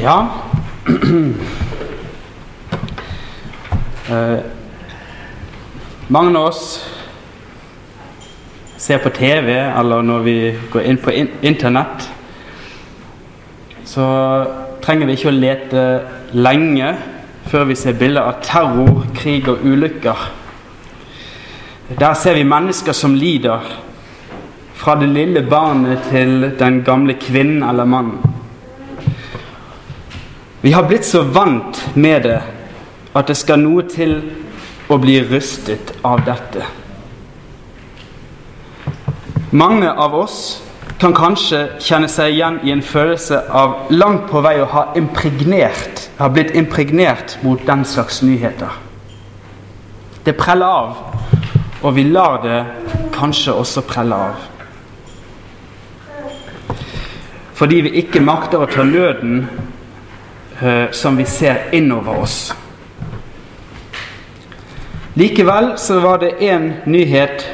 Ja eh, Mange av oss ser på TV, eller når vi går inn på in Internett, så trenger vi ikke å lete lenge før vi ser bilder av terror, krig og ulykker. Der ser vi mennesker som lider, fra det lille barnet til den gamle kvinnen eller mannen. Vi har blitt så vant med det at det skal noe til å bli rystet av dette. Mange av oss kan kanskje kjenne seg igjen i en følelse av langt på vei å ha impregnert, ha blitt impregnert mot den slags nyheter. Det preller av, og vi lar det kanskje også prelle av. Fordi vi ikke makter å ta nøden som vi ser innover oss. Likevel så var det én nyhet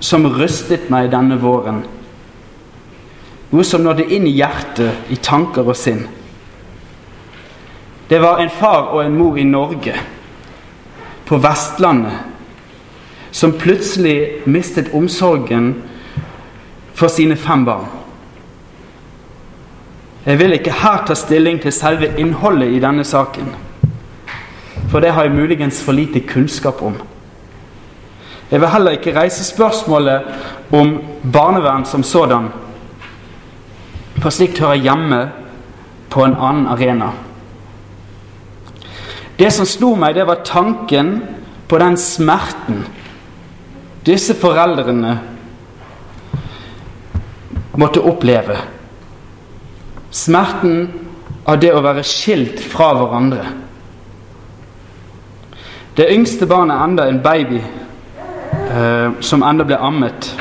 som rystet meg denne våren. Noe som nådde inn i hjertet, i tanker og sinn. Det var en far og en mor i Norge, på Vestlandet, som plutselig mistet omsorgen for sine fem barn. Jeg vil ikke her ta stilling til selve innholdet i denne saken, for det har jeg muligens for lite kunnskap om. Jeg vil heller ikke reise spørsmålet om barnevern som sådan, for slikt hører hjemme på en annen arena. Det som slo meg, det var tanken på den smerten disse foreldrene måtte oppleve Smerten av det å være skilt fra hverandre. Det yngste barnet, enda en baby eh, som enda ble ammet,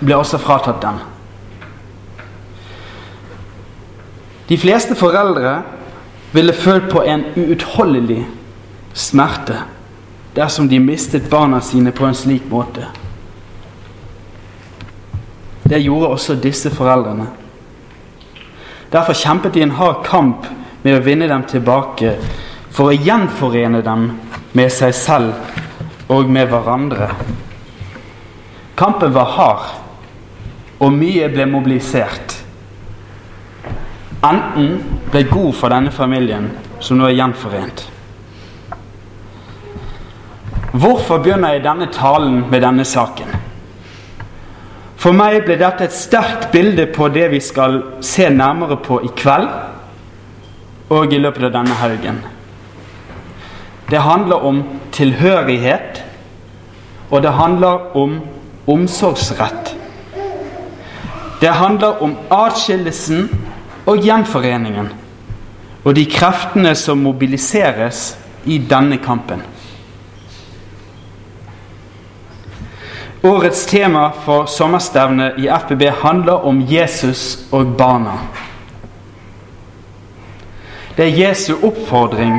ble også fratatt den. De fleste foreldre ville følt på en uutholdelig smerte dersom de mistet barna sine på en slik måte. Det gjorde også disse foreldrene. Derfor kjempet de en hard kamp med å vinne dem tilbake, for å gjenforene dem med seg selv og med hverandre. Kampen var hard, og mye ble mobilisert. Enten ble god for denne familien, som nå er gjenforent. Hvorfor begynner jeg denne talen med denne saken? For meg ble dette et sterkt bilde på det vi skal se nærmere på i kveld og i løpet av denne helgen. Det handler om tilhørighet, og det handler om omsorgsrett. Det handler om atskillelsen og gjenforeningen, og de kreftene som mobiliseres i denne kampen. Årets tema for sommerstevnet i FBB handler om Jesus og barna. Det er Jesu oppfordring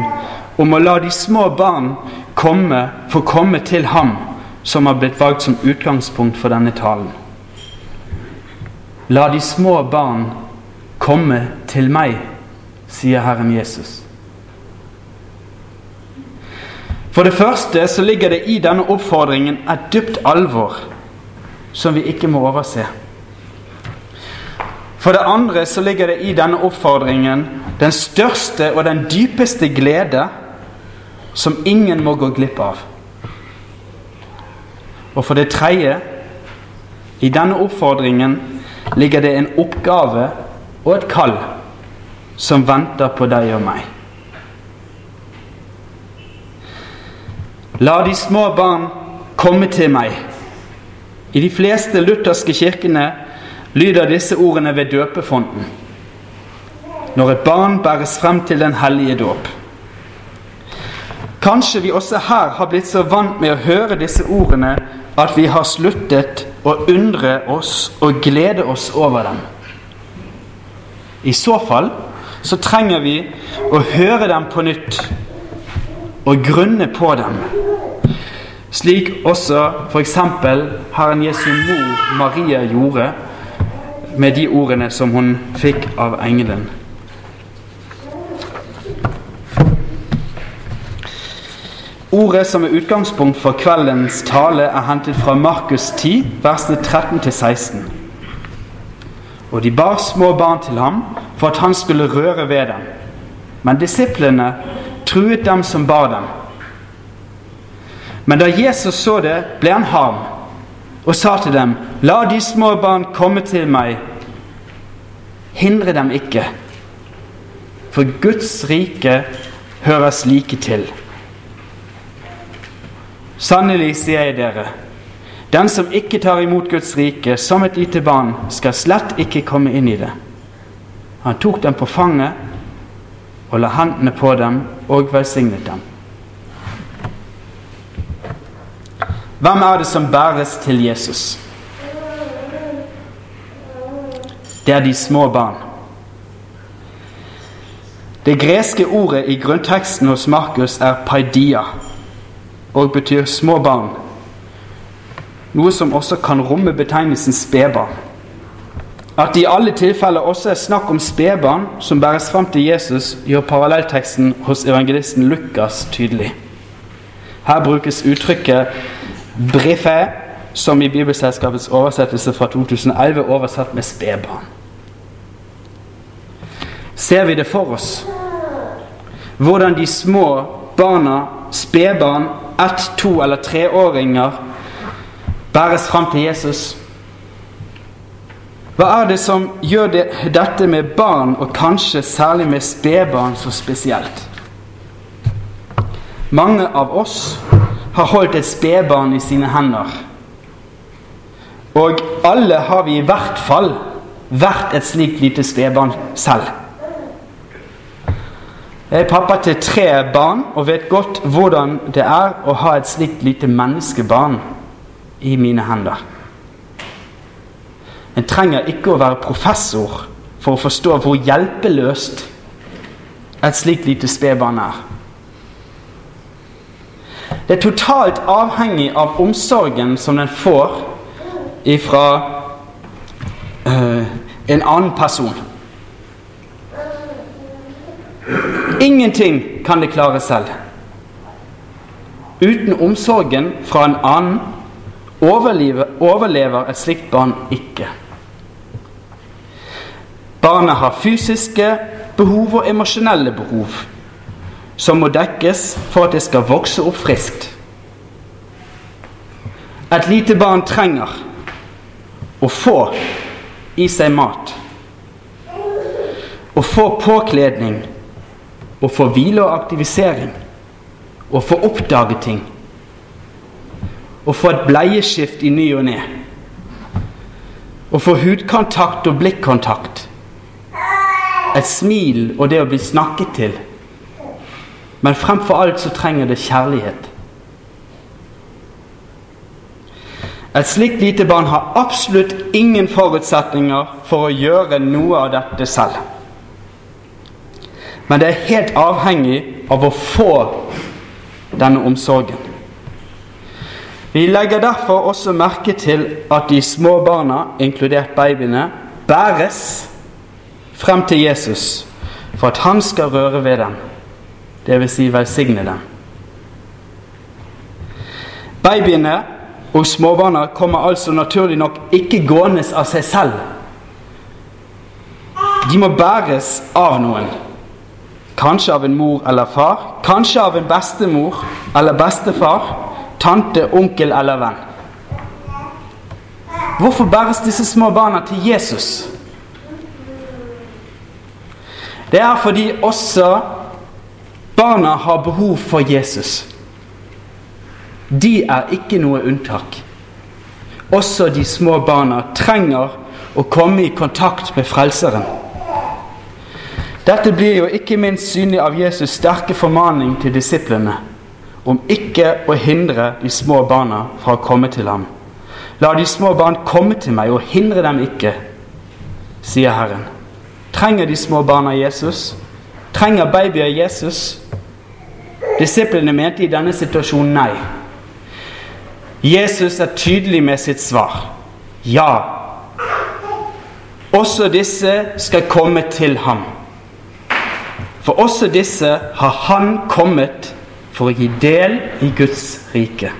om å la de små barn komme, få komme til ham, som har blitt valgt som utgangspunkt for denne talen. La de små barn komme til meg, sier Herren Jesus. For det første så ligger det i denne oppfordringen et dypt alvor som vi ikke må overse. For det andre så ligger det i denne oppfordringen den største og den dypeste glede som ingen må gå glipp av. Og for det tredje i denne oppfordringen ligger det en oppgave og et kall som venter på deg og meg. La de små barn komme til meg. I de fleste lutherske kirkene lyder disse ordene ved døpefonten. Når et barn bæres frem til den hellige dåp. Kanskje vi også her har blitt så vant med å høre disse ordene at vi har sluttet å undre oss og glede oss over dem. I så fall så trenger vi å høre dem på nytt og grunne på dem slik også f.eks. Herren Jesu mor Maria gjorde med de ordene som hun fikk av engelen. Ordet som er utgangspunkt for kveldens tale, er hentet fra Markus 10, versene 13-16. Og de bar små barn til ham for at han skulle røre ved dem. Men disiplene truet dem som bar dem. Men da Jesus så det, ble han harm og sa til dem, La de små barn komme til meg, hindre dem ikke, for Guds rike hører slike til. Sannelig sier jeg dere, den som ikke tar imot Guds rike som et lite barn, skal slett ikke komme inn i det. Han tok dem på fanget og la hendene på dem og velsignet dem. Hvem er det som bæres til Jesus? Det er de små barn. Det greske ordet i grunnteksten hos Markus er 'paidia' og betyr små barn, noe som også kan romme betegnelsen spedbarn. At det i alle tilfeller også er snakk om spedbarn som bæres fram til Jesus, gjør parallellteksten hos evangelisten Lukas tydelig. Her brukes uttrykket 'brifé', som i Bibelselskapets oversettelse fra 2011 oversatt med spedbarn. Ser vi det for oss? Hvordan de små barna, spedbarn, ett-, to- eller treåringer, bæres fram til Jesus? Hva er det som gjør det, dette med barn, og kanskje særlig med spedbarn, så spesielt? Mange av oss har holdt et spedbarn i sine hender. Og alle har vi i hvert fall vært et slikt lite spedbarn selv. Jeg er pappa til tre barn og vet godt hvordan det er å ha et slikt lite menneskebarn i mine hender. En trenger ikke å være professor for å forstå hvor hjelpeløst et slikt lite spedbarn er. Det er totalt avhengig av omsorgen som den får ifra uh, en annen person. Ingenting kan det klare selv. Uten omsorgen fra en annen overlever, overlever et slikt barn ikke. Barnet har fysiske behov og emosjonelle behov som må dekkes for at det skal vokse opp friskt. Et lite barn trenger å få i seg mat, å få påkledning å få hvile og aktivisering. Å få oppdage ting. Å få et bleieskift i ny og ne. Å få hudkontakt og blikkontakt. Et smil og det å bli snakket til. Men fremfor alt så trenger det kjærlighet. Et slikt lite barn har absolutt ingen forutsetninger for å gjøre noe av dette selv. Men det er helt avhengig av å få denne omsorgen. Vi legger derfor også merke til at de små barna, inkludert babyene, bæres frem til Jesus for at han skal røre ved dem, dvs. Si velsigne dem. Babyene og småbarna kommer altså naturlig nok ikke gående av seg selv. De må bæres av noen. Kanskje av en mor eller far. Kanskje av en bestemor eller bestefar. Tante, onkel eller venn. Hvorfor bæres disse små barna til Jesus? Det er fordi også barna har behov for Jesus. De er ikke noe unntak. Også de små barna trenger å komme i kontakt med Frelseren. Dette blir jo ikke minst synlig av Jesus' sterke formaning til disiplene om ikke å hindre de små barna fra å komme til ham. La de små barn komme til meg, og hindre dem ikke, sier Herren. Trenger de små barna Jesus? Trenger babyer Jesus? Disiplene mente i denne situasjonen nei. Jesus er tydelig med sitt svar. Ja. Også disse skal komme til ham. For også disse har Han kommet for å gi del i Guds rike.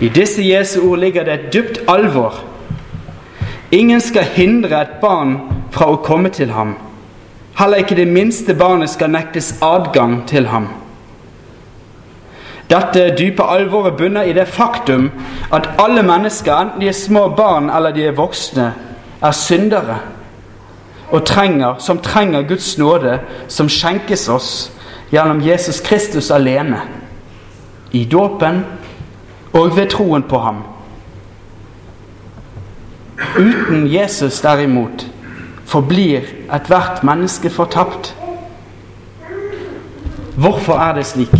I disse Jesu ord ligger det et dypt alvor. Ingen skal hindre et barn fra å komme til ham. Heller ikke det minste barnet skal nektes adgang til ham. Dette dype alvoret bunner i det faktum at alle mennesker, enten de er små barn eller de er voksne, er syndere og trenger, som trenger Guds nåde, som skjenkes oss gjennom Jesus Kristus alene, i dåpen og ved troen på ham. Uten Jesus, derimot, forblir ethvert menneske fortapt. Hvorfor er det slik?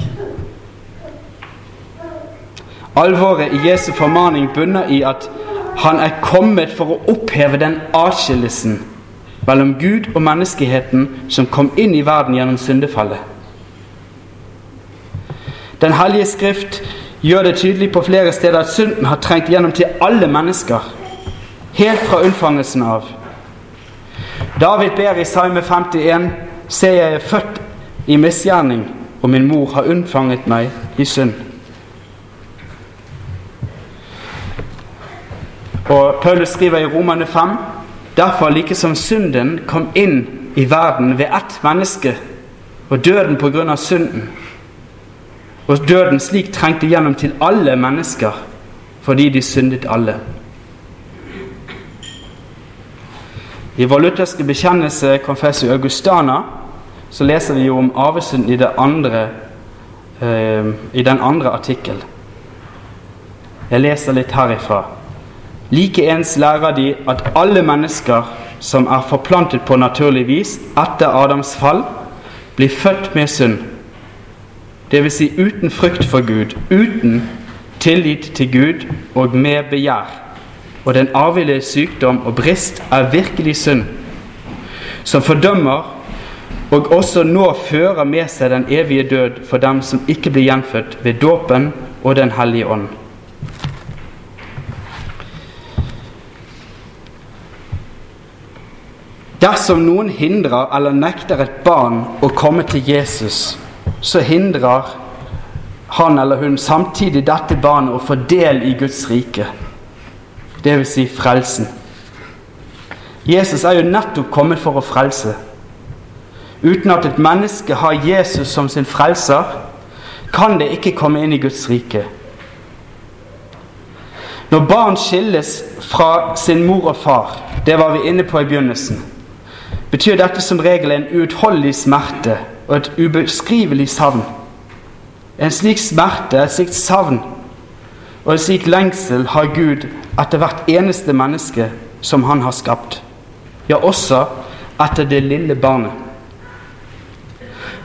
Alvoret i Jesu formaning bunner i at han er kommet for å oppheve den atskillelsen mellom Gud og menneskeheten som kom inn i verden gjennom syndefallet. Den hellige skrift gjør det tydelig på flere steder at synden har trengt gjennom til alle mennesker, helt fra unnfangelsen av. David ber i Salme 51.: Se, jeg er født i misgjerning, og min mor har unnfanget meg i synd. Og Paulus skriver i Romane 5.: Derfor, like som synden kom inn i verden ved ett menneske, og døden på grunn av synden, og døden slik trengte gjennom til alle mennesker fordi de syndet alle. I vår lutherske bekjennelse Confessio Augustana så leser vi jo om arvesynden i, eh, i den andre artikkel. Jeg leser litt herifra. Likeens lærer de at alle mennesker som er forplantet på naturlig vis etter Adams fall, blir født med synd Dvs. Si uten frykt for Gud, uten tillit til Gud og med begjær. Og den arvelige sykdom og brist er virkelig synd, som fordømmer og også nå fører med seg den evige død for dem som ikke blir gjenfødt ved dåpen og Den hellige ånd. Dersom noen hindrer eller nekter et barn å komme til Jesus, så hindrer han eller hun samtidig dette barnet å få del i Guds rike, dvs. Si frelsen. Jesus er jo nettopp kommet for å frelse. Uten at et menneske har Jesus som sin frelser, kan det ikke komme inn i Guds rike. Når barn skilles fra sin mor og far, det var vi inne på i begynnelsen, betyr dette som regel en uutholdelig smerte og et ubeskrivelig savn. En slik smerte, et slikt savn og en slik lengsel har Gud etter hvert eneste menneske som Han har skapt. Ja, også etter det lille barnet.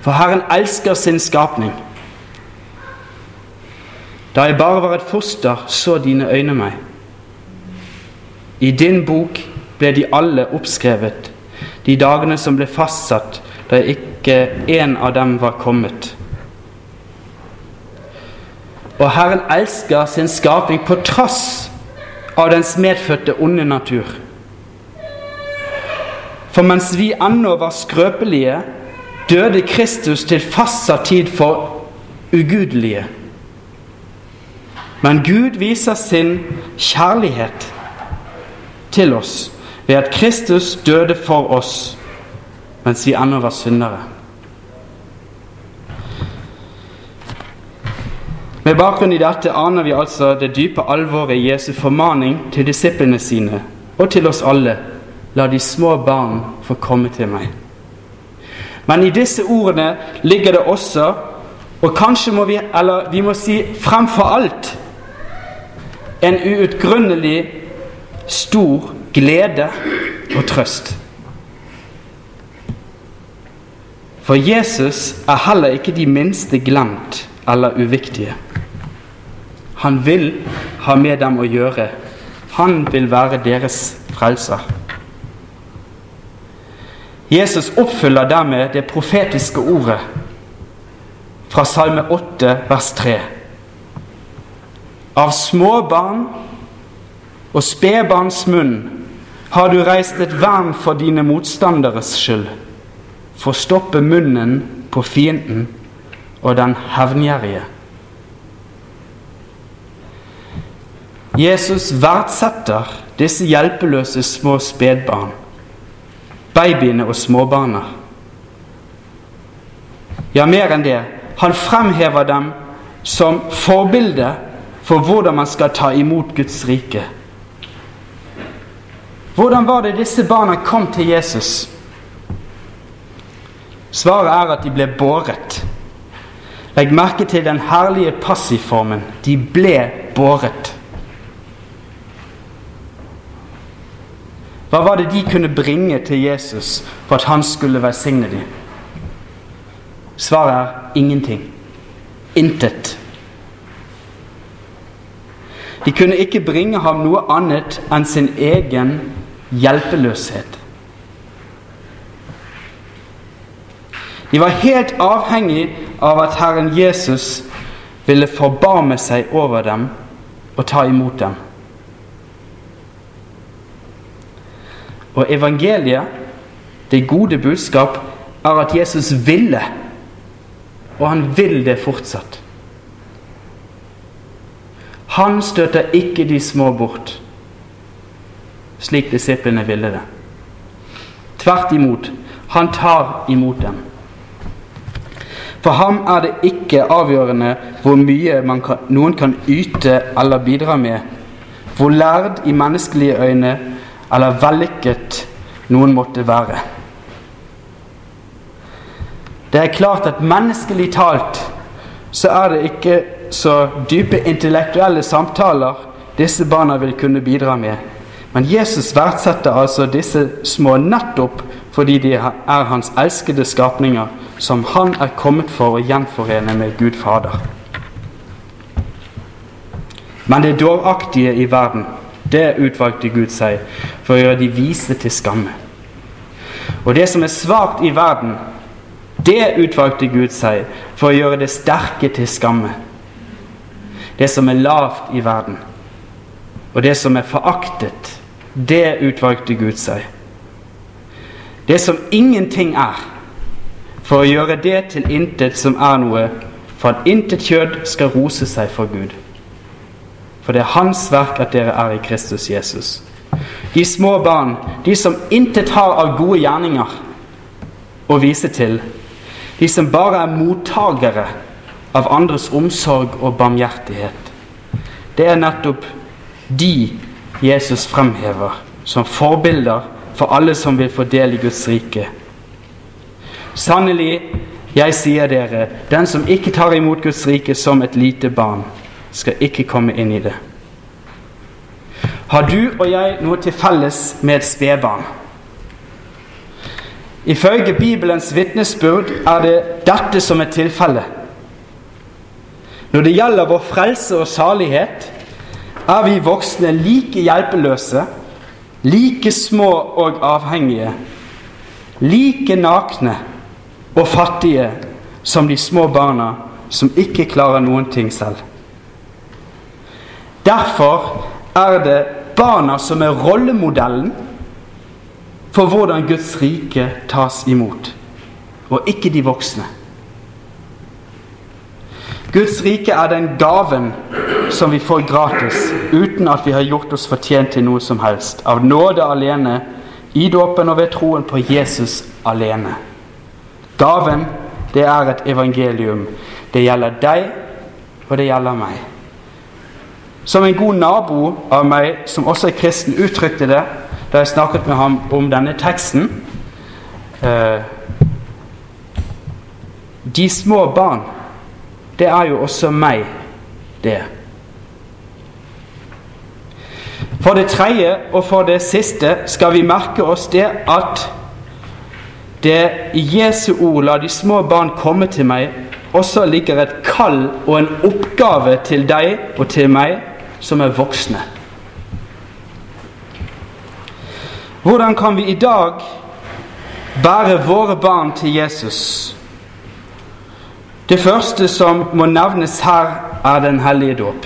For Herren elsker sin skapning. Da jeg bare var et foster, så dine øyne meg. I din bok ble de alle oppskrevet, de dagene som ble fastsatt da ikke en av dem var kommet. Og Herren elsker sin skapning på trass av dens medfødte onde natur. For mens vi ennå var skrøpelige, døde Kristus til fastsatt tid for ugudelige. Men Gud viser sin kjærlighet til oss ved at Kristus døde for oss mens vi ennå var syndere. Med bakgrunn i dette aner vi altså det dype alvoret i Jesu formaning til disiplene sine og til oss alle. La de små barn få komme til meg. Men i disse ordene ligger det også, og kanskje må vi, eller vi må si fremfor alt, en uutgrunnelig stor glede og trøst. For Jesus er heller ikke de minste glemt eller uviktige. Han vil ha med dem å gjøre. Han vil være deres frelser. Jesus oppfyller dermed det profetiske ordet fra Salme 8, vers 3. Av småbarn og spedbarns munn har du reist et vern for dine motstanderes skyld for å stoppe munnen på fienden og den hevngjerrige. Jesus verdsetter disse hjelpeløse små spedbarn, babyene og småbarna. Ja, mer enn det. Han fremhever dem som forbilde for hvordan man skal ta imot Guds rike. Hvordan var det disse barna kom til Jesus? Svaret er at de ble båret. Legg merke til den herlige passivformen. De ble båret. Hva var det de kunne bringe til Jesus for at han skulle velsigne dem? Svaret er ingenting. Intet. De kunne ikke bringe ham noe annet enn sin egen hjelpeløshet. De var helt avhengig av at Herren Jesus ville forbarme seg over dem og ta imot dem. Og evangeliet, det gode budskap, er at Jesus ville, og han vil det fortsatt. Han støter ikke de små bort, slik disiplene ville det. Tvert imot, han tar imot dem. For ham er det ikke avgjørende hvor mye kan, noen kan yte eller bidra med, hvor lærd i menneskelige øyne eller vellykket noen måtte være. Det er klart at menneskelig talt så er det ikke så dype intellektuelle samtaler disse barna vil kunne bidra med. Men Jesus verdsetter altså disse små nettopp fordi de er hans elskede skapninger som han er kommet for å gjenforene med Gud Fader. Men det dåraktige i verden, det utvalgte Gud seg for å gjøre de vise til skamme. Og det som er svakt i verden, det utvalgte Gud seg for å gjøre det sterke til skamme. Det som er lavt i verden, og det som er foraktet, det utvalgte Gud seg. Det som ingenting er, for å gjøre det til intet som er noe, for at intet kjød skal rose seg for Gud. For det er Hans verk at dere er i Kristus Jesus. De små barn, de som intet har av gode gjerninger å vise til, de som bare er mottagere av andres omsorg og barmhjertighet, det er nettopp de Jesus fremhever som forbilder for alle som vil få del i Guds rike. Sannelig, jeg sier dere, den som ikke tar imot Guds rike som et lite barn, skal ikke komme inn i det. Har du og jeg noe til felles med et spedbarn? Ifølge Bibelens vitnesbyrd er det dette som er tilfellet. Når det gjelder vår frelse og salighet, er vi voksne like hjelpeløse, like små og avhengige, like nakne og fattige som de små barna som ikke klarer noen ting selv. Derfor er det barna som er rollemodellen for hvordan Guds rike tas imot, og ikke de voksne. Guds rike er den gaven som vi får gratis, uten at vi har gjort oss fortjent til noe som helst, av nåde alene, i dåpen og ved troen på Jesus alene. Gaven, det er et evangelium. Det gjelder deg, og det gjelder meg. Som en god nabo av meg, som også er kristen, uttrykte det da jeg snakket med ham om denne teksten eh, De små barn, det er jo også meg, det. For det tredje og for det siste skal vi merke oss det at det i Jesu ord 'la de små barn komme til meg' også ligger et kall og en oppgave til deg og til meg som er voksne. Hvordan kan vi i dag bære våre barn til Jesus? Det første som må nevnes her, er Den hellige dåp.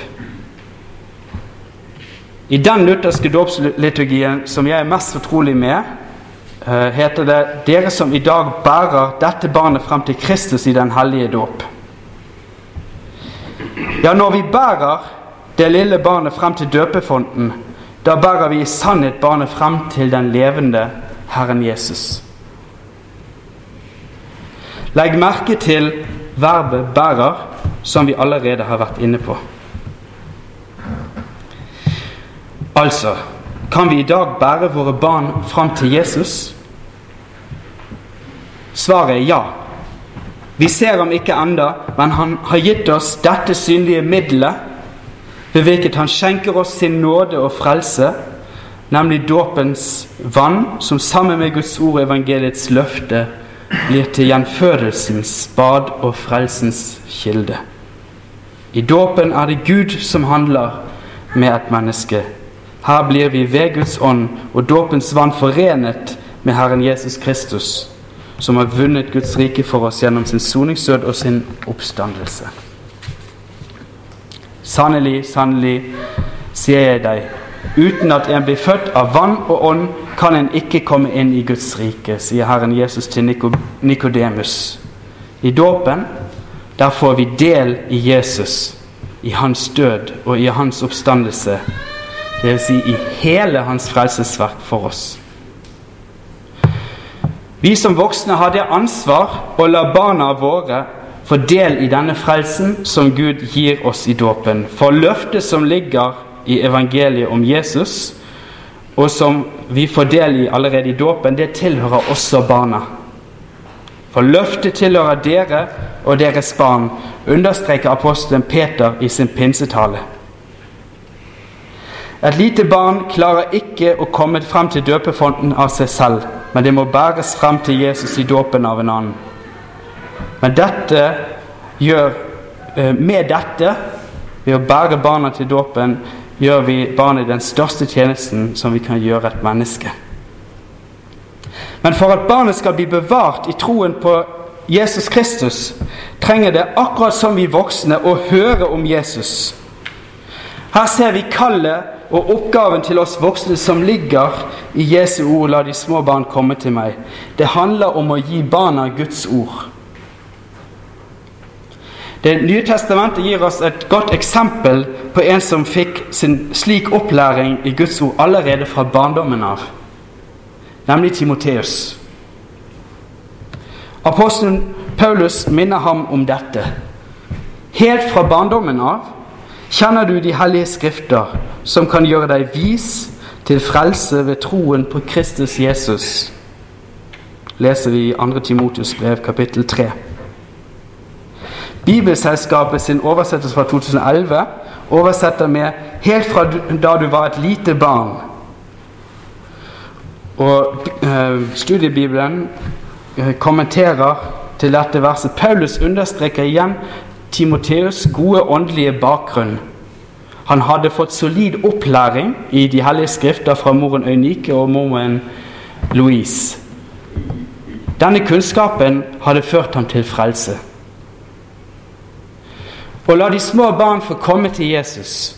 I den lutherske dåpsliturgien som jeg er mest fortrolig med, Eh, heter det 'Dere som i dag bærer dette barnet frem til Kristus i den hellige dåp'. Ja, når vi bærer det lille barnet frem til døpefonten, da bærer vi i sannhet barnet frem til den levende Herren Jesus. Legg merke til verbet 'bærer', som vi allerede har vært inne på. Altså kan vi i dag bære våre barn fram til Jesus? Svaret er ja. Vi ser ham ikke enda, men han har gitt oss dette synlige middelet ved hvilket han skjenker oss sin nåde og frelse, nemlig dåpens vann, som sammen med Guds ord og evangeliets løfte blir til gjenfødelsens bad og frelsens kilde. I dåpen er det Gud som handler med et menneske. Her blir vi ved Guds ånd og dåpens vann forenet med Herren Jesus Kristus, som har vunnet Guds rike for oss gjennom sin soningsdød og sin oppstandelse. Sannelig, sannelig, sier jeg deg, uten at en blir født av vann og ånd, kan en ikke komme inn i Guds rike, sier Herren Jesus til Nikodemus. I dåpen, der får vi del i Jesus, i hans død og i hans oppstandelse. Dvs. Si i hele hans frelsesverk for oss. Vi som voksne har det ansvar å la barna våre få del i denne frelsen som Gud gir oss i dåpen. For løftet som ligger i evangeliet om Jesus, og som vi får del i allerede i dåpen, det tilhører også barna. For løftet tilhører dere og deres barn, understreker apostelen Peter i sin pinsetale. Et lite barn klarer ikke å komme frem til døpefonten av seg selv, men det må bæres frem til Jesus i dåpen av en annen. Men dette gjør, eh, med dette, ved å bære barna til dåpen, gjør vi barnet den største tjenesten som vi kan gjøre et menneske. Men for at barnet skal bli bevart i troen på Jesus Kristus, trenger det akkurat som vi voksne å høre om Jesus. Her ser vi kallet og oppgaven til oss voksne som ligger i Jesu ord 'La de små barn komme til meg'. Det handler om å gi barna Guds ord. Det nye testamentet gir oss et godt eksempel på en som fikk sin slik opplæring i Guds ord allerede fra barndommen av, nemlig Timoteus. Apostelen Paulus minner ham om dette. Helt fra barndommen av kjenner du de hellige skrifter, som kan gjøre deg vis til frelse ved troen på Kristus Jesus. Leser vi i 2. Timotius brev kapittel 3. Bibelselskapet sin oversettelse fra 2011 oversetter med 'helt fra da du var et lite barn'. Og eh, Studiebibelen eh, kommenterer til dette verset. Paulus understreker igjen Timoteus' gode åndelige bakgrunn. Han hadde fått solid opplæring i de hellige skrifter fra moren Øynike og moren Louise. Denne kunnskapen hadde ført ham til frelse. Å la de små barn få komme til Jesus,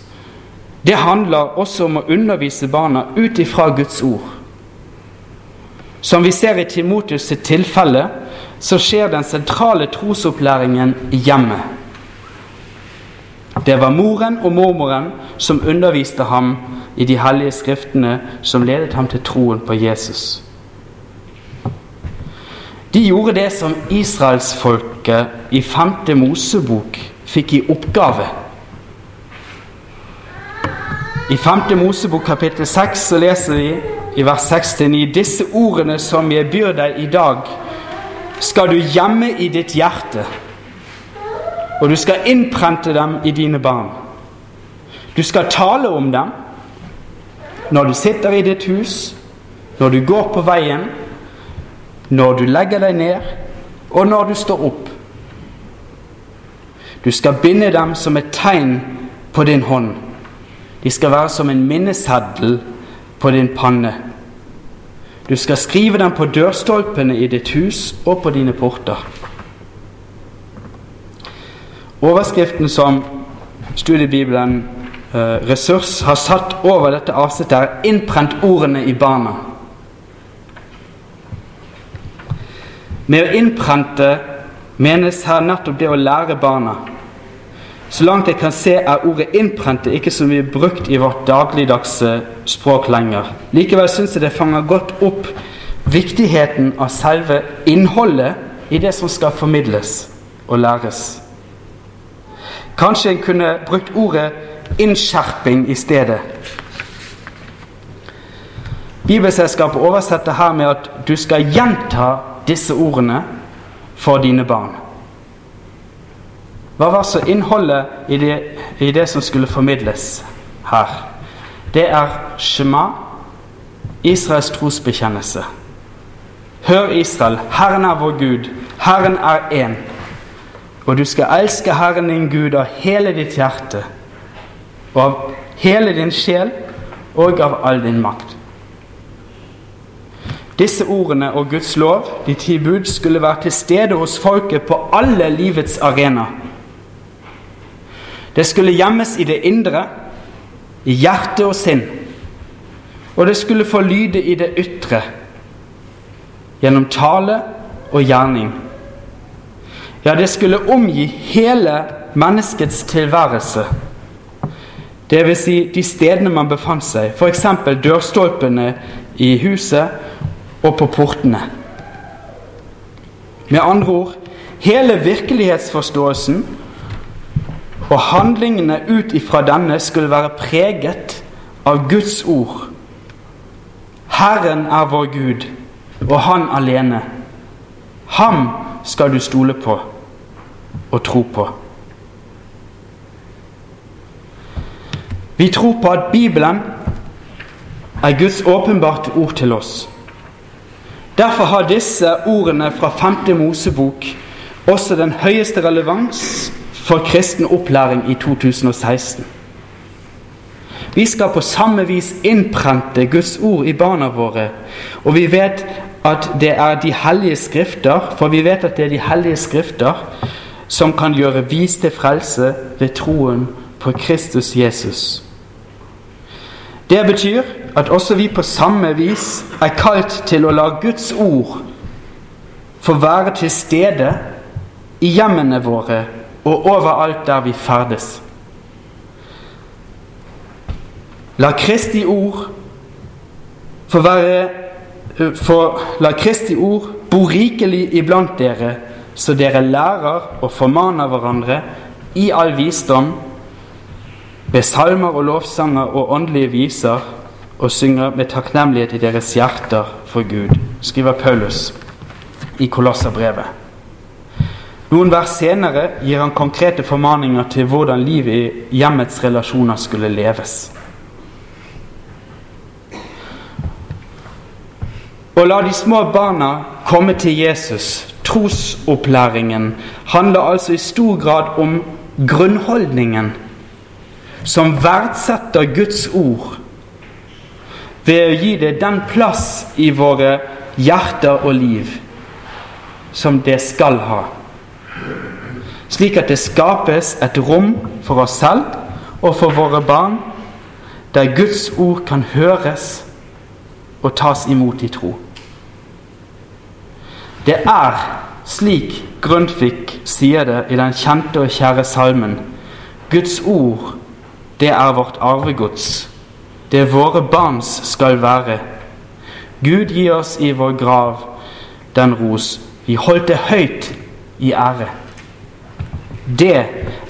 det handler også om å undervise barna ut ifra Guds ord. Som vi ser i Timotus sitt tilfelle, så skjer den sentrale trosopplæringen i hjemmet. Det var moren og mormoren som underviste ham i de hellige skriftene som ledet ham til troen på Jesus. De gjorde det som israelsfolket i femte Mosebok fikk i oppgave. I 5. Mosebok kapittel 6 så leser vi i vers 6-9 disse ordene som jeg byr deg i dag, skal du gjemme i ditt hjerte, og du skal innprente dem i dine barn. Du skal tale om dem når du sitter i ditt hus, når du går på veien, når du legger deg ned, og når du står opp. Du skal binde dem som et tegn på din hånd. De skal være som en minneseddel på din panne. Du skal skrive dem på dørstolpene i ditt hus og på dine porter. Overskriften som studiebibelen eh, Ressurs har satt over dette avsnittet, er 'innprent ordene i barna'. Med å innprente menes her nettopp det å lære barna. Så langt jeg kan se, er ordet 'innprente' ikke så mye brukt i vårt dagligdagse språk lenger. Likevel syns jeg det fanger godt opp viktigheten av selve innholdet i det som skal formidles og læres. Kanskje en kunne brukt ordet 'innskjerping' i stedet. Bibelselskapet oversetter her med at du skal gjenta disse ordene for dine barn. Hva var så innholdet i det, i det som skulle formidles her? Det er Shema, Israels trosbekjennelse. Hør Israel, Herren er vår Gud, Herren er én. Og du skal elske Herren din Gud av hele ditt hjerte, og av hele din sjel og av all din makt. Disse ordene og Guds lov, de ti bud, skulle være til stede hos folket på alle livets arena. Det skulle gjemmes i det indre, i hjerte og sinn. Og det skulle få lyde i det ytre, gjennom tale og gjerning. Ja, det skulle omgi hele menneskets tilværelse. Vil si de stedene man befant seg, f.eks. dørstolpene i huset og på portene. Med andre ord hele virkelighetsforståelsen og handlingene ut ifra denne skulle være preget av Guds ord. Herren er vår Gud, og Han alene. Ham skal du stole på og tro på. Vi tror på at Bibelen er Guds åpenbarte ord til oss. Derfor har disse ordene fra 5. Mosebok også den høyeste relevans for kristen opplæring i 2016. Vi skal på samme vis innprente Guds ord i barna våre. Og vi vet at det er de hellige skrifter, for vi vet at det er de hellige skrifter som kan gjøre vis til frelse ved troen på Kristus Jesus. Det betyr at også vi på samme vis er kalt til å la Guds ord få være til stede i hjemmene våre og overalt der vi ferdes. La Kristi ord få være for La Kristi ord bo rikelig iblant dere, så dere lærer og formaner hverandre i all visdom, ved salmer og lovsanger og åndelige viser, og synger med takknemlighet i deres hjerter for Gud, skriver Paulus i Kolosserbrevet. Noen vers senere gir han konkrete formaninger til hvordan livet i hjemmets relasjoner skulle leves. Å la de små barna komme til Jesus, trosopplæringen, handler altså i stor grad om grunnholdningen som verdsetter Guds ord ved å gi det den plass i våre hjerter og liv som det skal ha slik at det skapes et rom for oss selv og for våre barn, der Guds ord kan høres og tas imot i tro. Det er slik Grundtvig sier det i den kjente og kjære salmen Guds ord, det er vårt arvegods. Det våre barns skal være. Gud gi oss i vår grav den ros. Vi holdt det høyt i ære. Det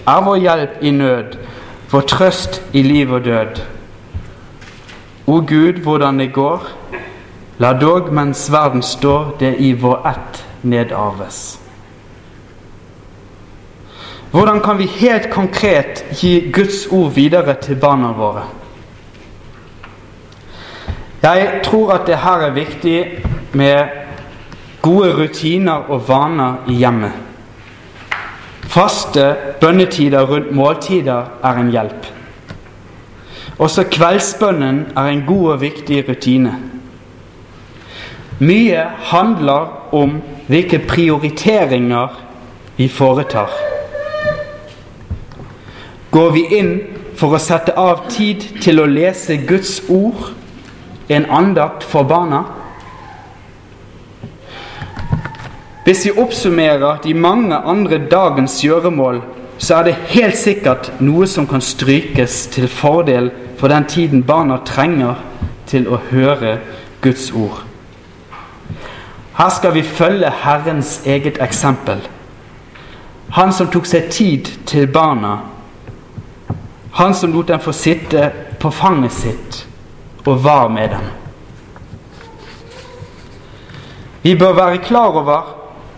er vår hjelp i nød, vår trøst i liv og død. O Gud, hvordan det går, la dog mens verden står, det i vår ett nedarves. Hvordan kan vi helt konkret gi Guds ord videre til barna våre? Jeg tror at det her er viktig med gode rutiner og vaner i hjemmet. Faste bønnetider rundt måltider er en hjelp. Også kveldsbønnen er en god og viktig rutine. Mye handler om hvilke prioriteringer vi foretar. Går vi inn for å sette av tid til å lese Guds ord, en andakt for barna? Hvis vi oppsummerer de mange andre dagens gjøremål, så er det helt sikkert noe som kan strykes til fordel for den tiden barna trenger til å høre Guds ord. Her skal vi følge Herrens eget eksempel. Han som tok seg tid til barna. Han som lot dem få sitte på fanget sitt og var med dem. Vi bør være klar over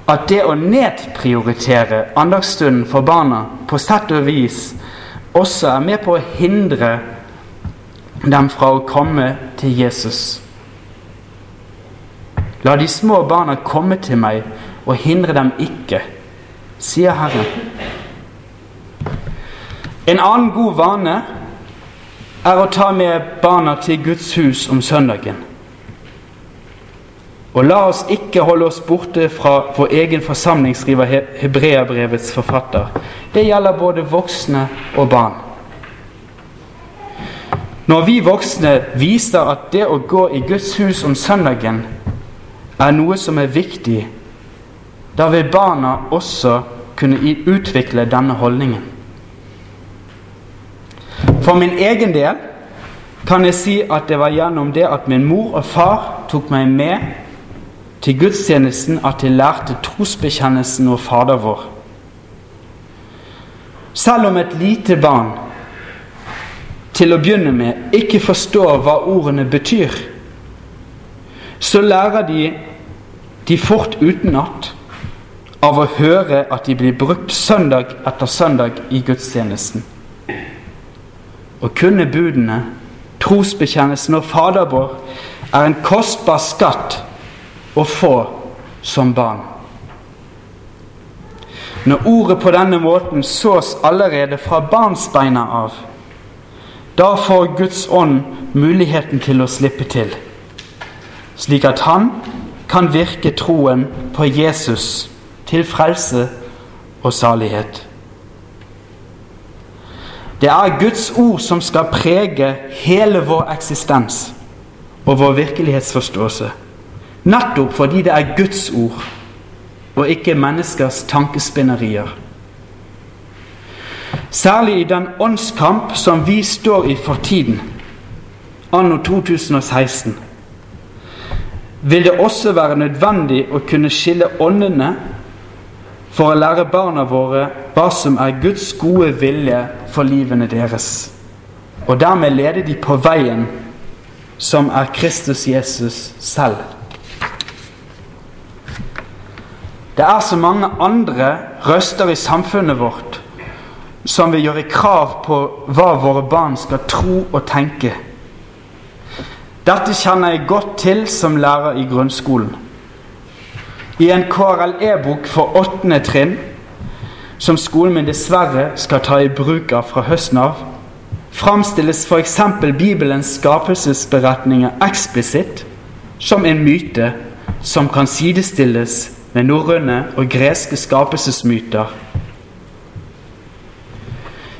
at det å nedprioritere andagsstunden for barna på sett og vis også er med på å hindre dem fra å komme til Jesus. La de små barna komme til meg, og hindre dem ikke, sier Herren. En annen god vane er å ta med barna til Guds hus om søndagen. Og la oss ikke holde oss borte fra vår egen forsamling, skriver Hebreabrevets forfatter. Det gjelder både voksne og barn. Når vi voksne viser at det å gå i Guds hus om søndagen er noe som er viktig, da vil barna også kunne utvikle denne holdningen. For min egen del kan jeg si at det var gjennom det at min mor og far tok meg med til gudstjenesten at jeg lærte trosbekjennelsen og Fader vår. Selv om et lite barn til å begynne med ikke forstår hva ordene betyr, så lærer de de fort utenat av å høre at de blir brukt søndag etter søndag i gudstjenesten. Å kunne budene, trosbekjennelsen og Fader vår er en kostbar skatt å få som barn. Når ordet på denne måten sås allerede fra barnsbeina av, da får Guds ånd muligheten til å slippe til, slik at han kan virke troen på Jesus til frelse og salighet. Det er Guds ord som skal prege hele vår eksistens og vår virkelighetsforståelse. Nettopp fordi det er Guds ord og ikke menneskers tankespinnerier. Særlig i den åndskamp som vi står i for tiden, anno 2016, vil det også være nødvendig å kunne skille åndene for å lære barna våre hva som er Guds gode vilje for livene deres, og dermed lede de på veien som er Kristus Jesus selv. Det er så mange andre røster i samfunnet vårt som vil gjøre krav på hva våre barn skal tro og tenke. Dette kjenner jeg godt til som lærer i grunnskolen. I en KRLE-bok for åttende trinn, som skolen min dessverre skal ta i bruk av fra høsten av, framstilles f.eks. Bibelens skapelsesberetninger eksplisitt som en myte som kan sidestilles med norrøne og greske skapelsesmyter.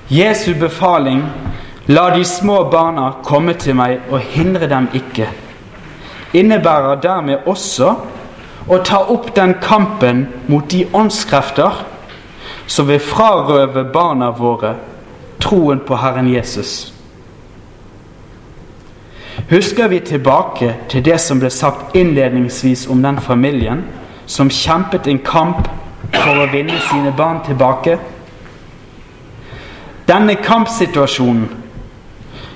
Jesu befaling 'La de små barna komme til meg, og hindre dem ikke' innebærer dermed også å ta opp den kampen mot de åndskrefter som vil frarøve barna våre troen på Herren Jesus. Husker vi tilbake til det som ble sagt innledningsvis om den familien som kjempet en kamp for å vinne sine barn tilbake. Denne kampsituasjonen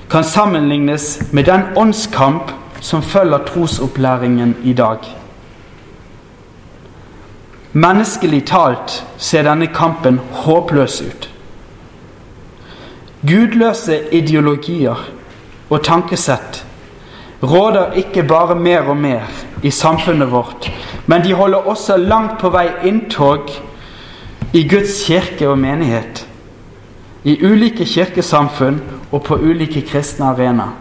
kan sammenlignes med den åndskamp som følger trosopplæringen i dag. Menneskelig talt ser denne kampen håpløs ut. Gudløse ideologier og tankesett råder ikke bare mer og mer i samfunnet vårt, men de holder også langt på vei inntog i Guds kirke og menighet. I ulike kirkesamfunn og på ulike kristne arenaer.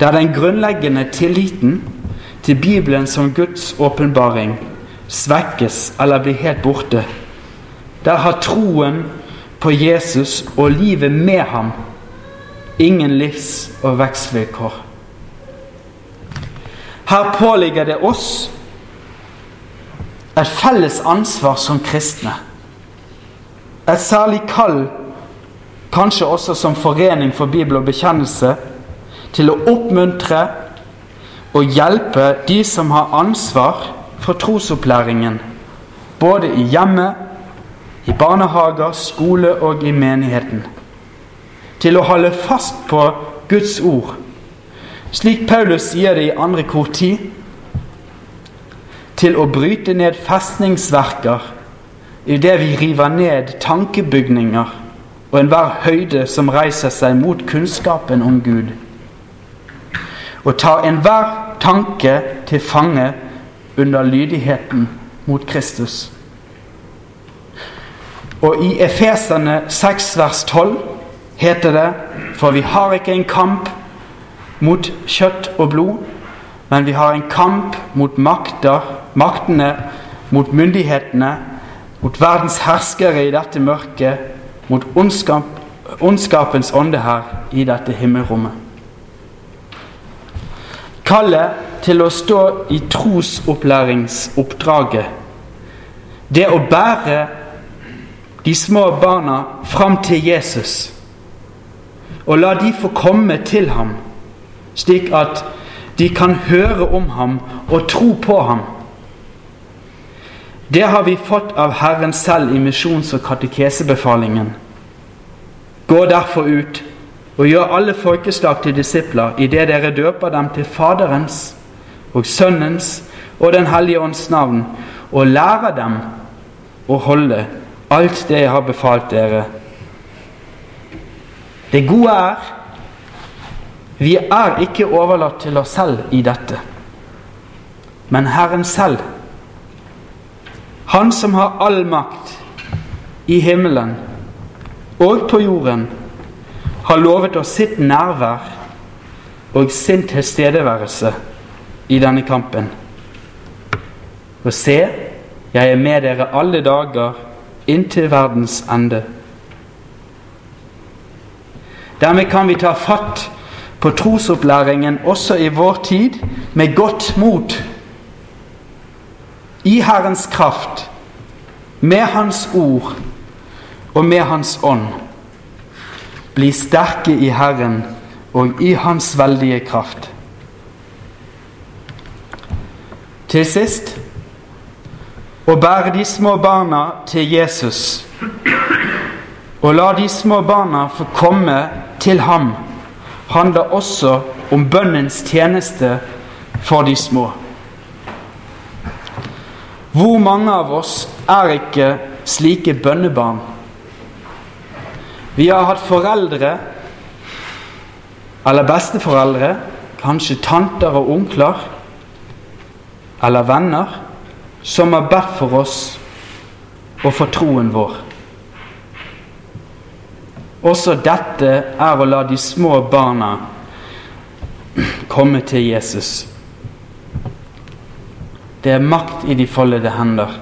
Der den grunnleggende tilliten til Bibelen som Guds åpenbaring svekkes eller blir helt borte. Der har troen på Jesus og livet med ham ingen livs- og vekstvilkår. Her påligger det oss et felles ansvar som kristne. Et særlig kall, kanskje også som forening for Bibel og bekjennelse, til å oppmuntre og hjelpe de som har ansvar for trosopplæringen, både i hjemmet, i barnehager, skole og i menigheten. Til å holde fast på Guds ord, slik Paulus sier det i andre kor 10. Til å bryte ned festningsverker idet vi river ned tankebygninger og enhver høyde som reiser seg mot kunnskapen om Gud. Og tar enhver tanke til fange under lydigheten mot Kristus. Og i Efeserne 6 vers 12 heter det For vi har ikke en kamp mot kjøtt og blod, men vi har en kamp mot makter, maktene, mot myndighetene, mot verdens herskere i dette mørket, mot ondskap, ondskapens ånde her i dette himmelrommet. Kallet til å stå i trosopplæringsoppdraget, det å bære de små barna fram til Jesus og la de få komme til ham, slik at de kan høre om ham og tro på ham. Det har vi fått av Herren selv i misjons- og katekesebefalingen. Gå derfor ut og gjør alle folkeslag til disipler idet dere døper dem til Faderens og Sønnens og Den hellige ånds navn, og lærer dem å holde alt det jeg har befalt dere. Det gode er vi er ikke overlatt til oss selv i dette, men Herren selv. Han som har all makt i himmelen og på jorden, har lovet oss sitt nærvær og sin tilstedeværelse i denne kampen. Og se, jeg er med dere alle dager inntil verdens ende. Dermed kan vi ta fatt på trosopplæringen også i vår tid med godt mot. I Herrens kraft, med Hans ord og med Hans ånd. Bli sterke i Herren og i Hans veldige kraft. Til sist å bære de små barna til Jesus Å la de små barna få komme til ham handler også om bønnens tjeneste for de små. Hvor mange av oss er ikke slike bønnebarn? Vi har hatt foreldre, eller besteforeldre, kanskje tanter og onkler, eller venner, som har bedt for oss og for troen vår. Også dette er å la de små barna komme til Jesus. Det er makt i de foldede hender.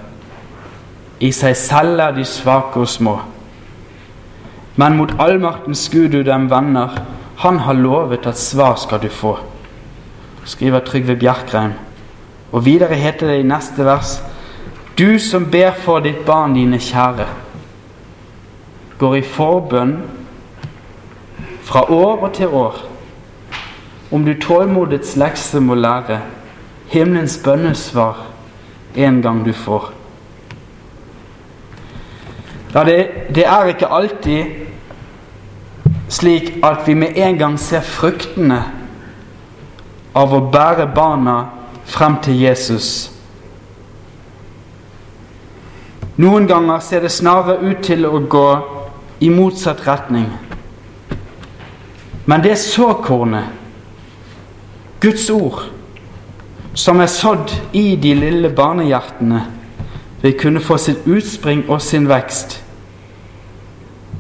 I seg selv er de svake og små. Men mot allmaktens Gud du dem venner, han har lovet at svar skal du få. Skriver Trygve Bjerkreim. Og videre heter det i neste vers Du som ber for ditt barn, dine kjære går i forbønn fra år og til år. Om du tålmodets lekse må lære, himmelens bønnesvar en gang du får. Ja, det, det er ikke alltid slik at vi med en gang ser fruktene av å bære barna frem til Jesus. Noen ganger ser det snarere ut til å gå i motsatt retning. Men det såkornet, Guds ord, som er sådd i de lille barnehjertene, vil kunne få sitt utspring og sin vekst.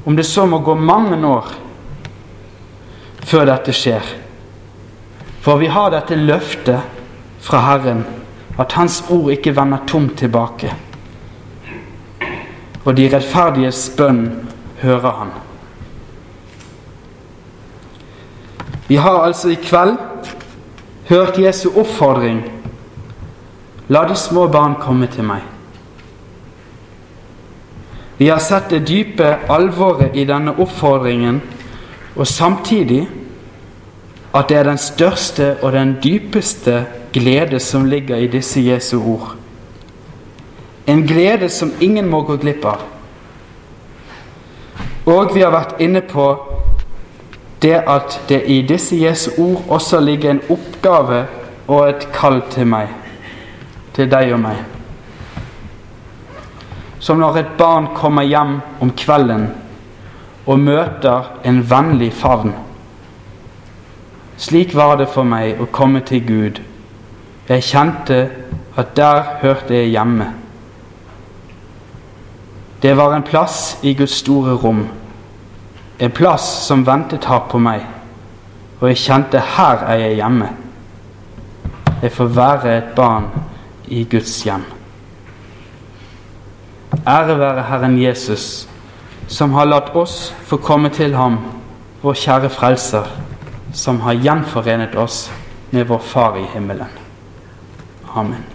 Om det så må gå mange år før dette skjer. For vi har dette løftet fra Herren at Hans ord ikke vender tomt tilbake. Og de rettferdiges bønn hører han. Vi har altså i kveld hørt Jesu oppfordring La de små barn komme til meg. Vi har sett det dype alvoret i denne oppfordringen, og samtidig at det er den største og den dypeste glede som ligger i disse Jesu ord. En glede som ingen må gå glipp av. Og vi har vært inne på det at det i disse Jesu ord også ligger en oppgave og et kall til meg, til deg og meg. Som når et barn kommer hjem om kvelden og møter en vennlig favn. Slik var det for meg å komme til Gud. Jeg kjente at der hørte jeg hjemme. Det var en plass i Guds store rom, en plass som ventet her på meg, og jeg kjente her er jeg hjemme. Jeg får være et barn i Guds hjem. Ære være Herren Jesus, som har latt oss få komme til ham, vår kjære Frelser, som har gjenforenet oss med vår Far i himmelen. Amen.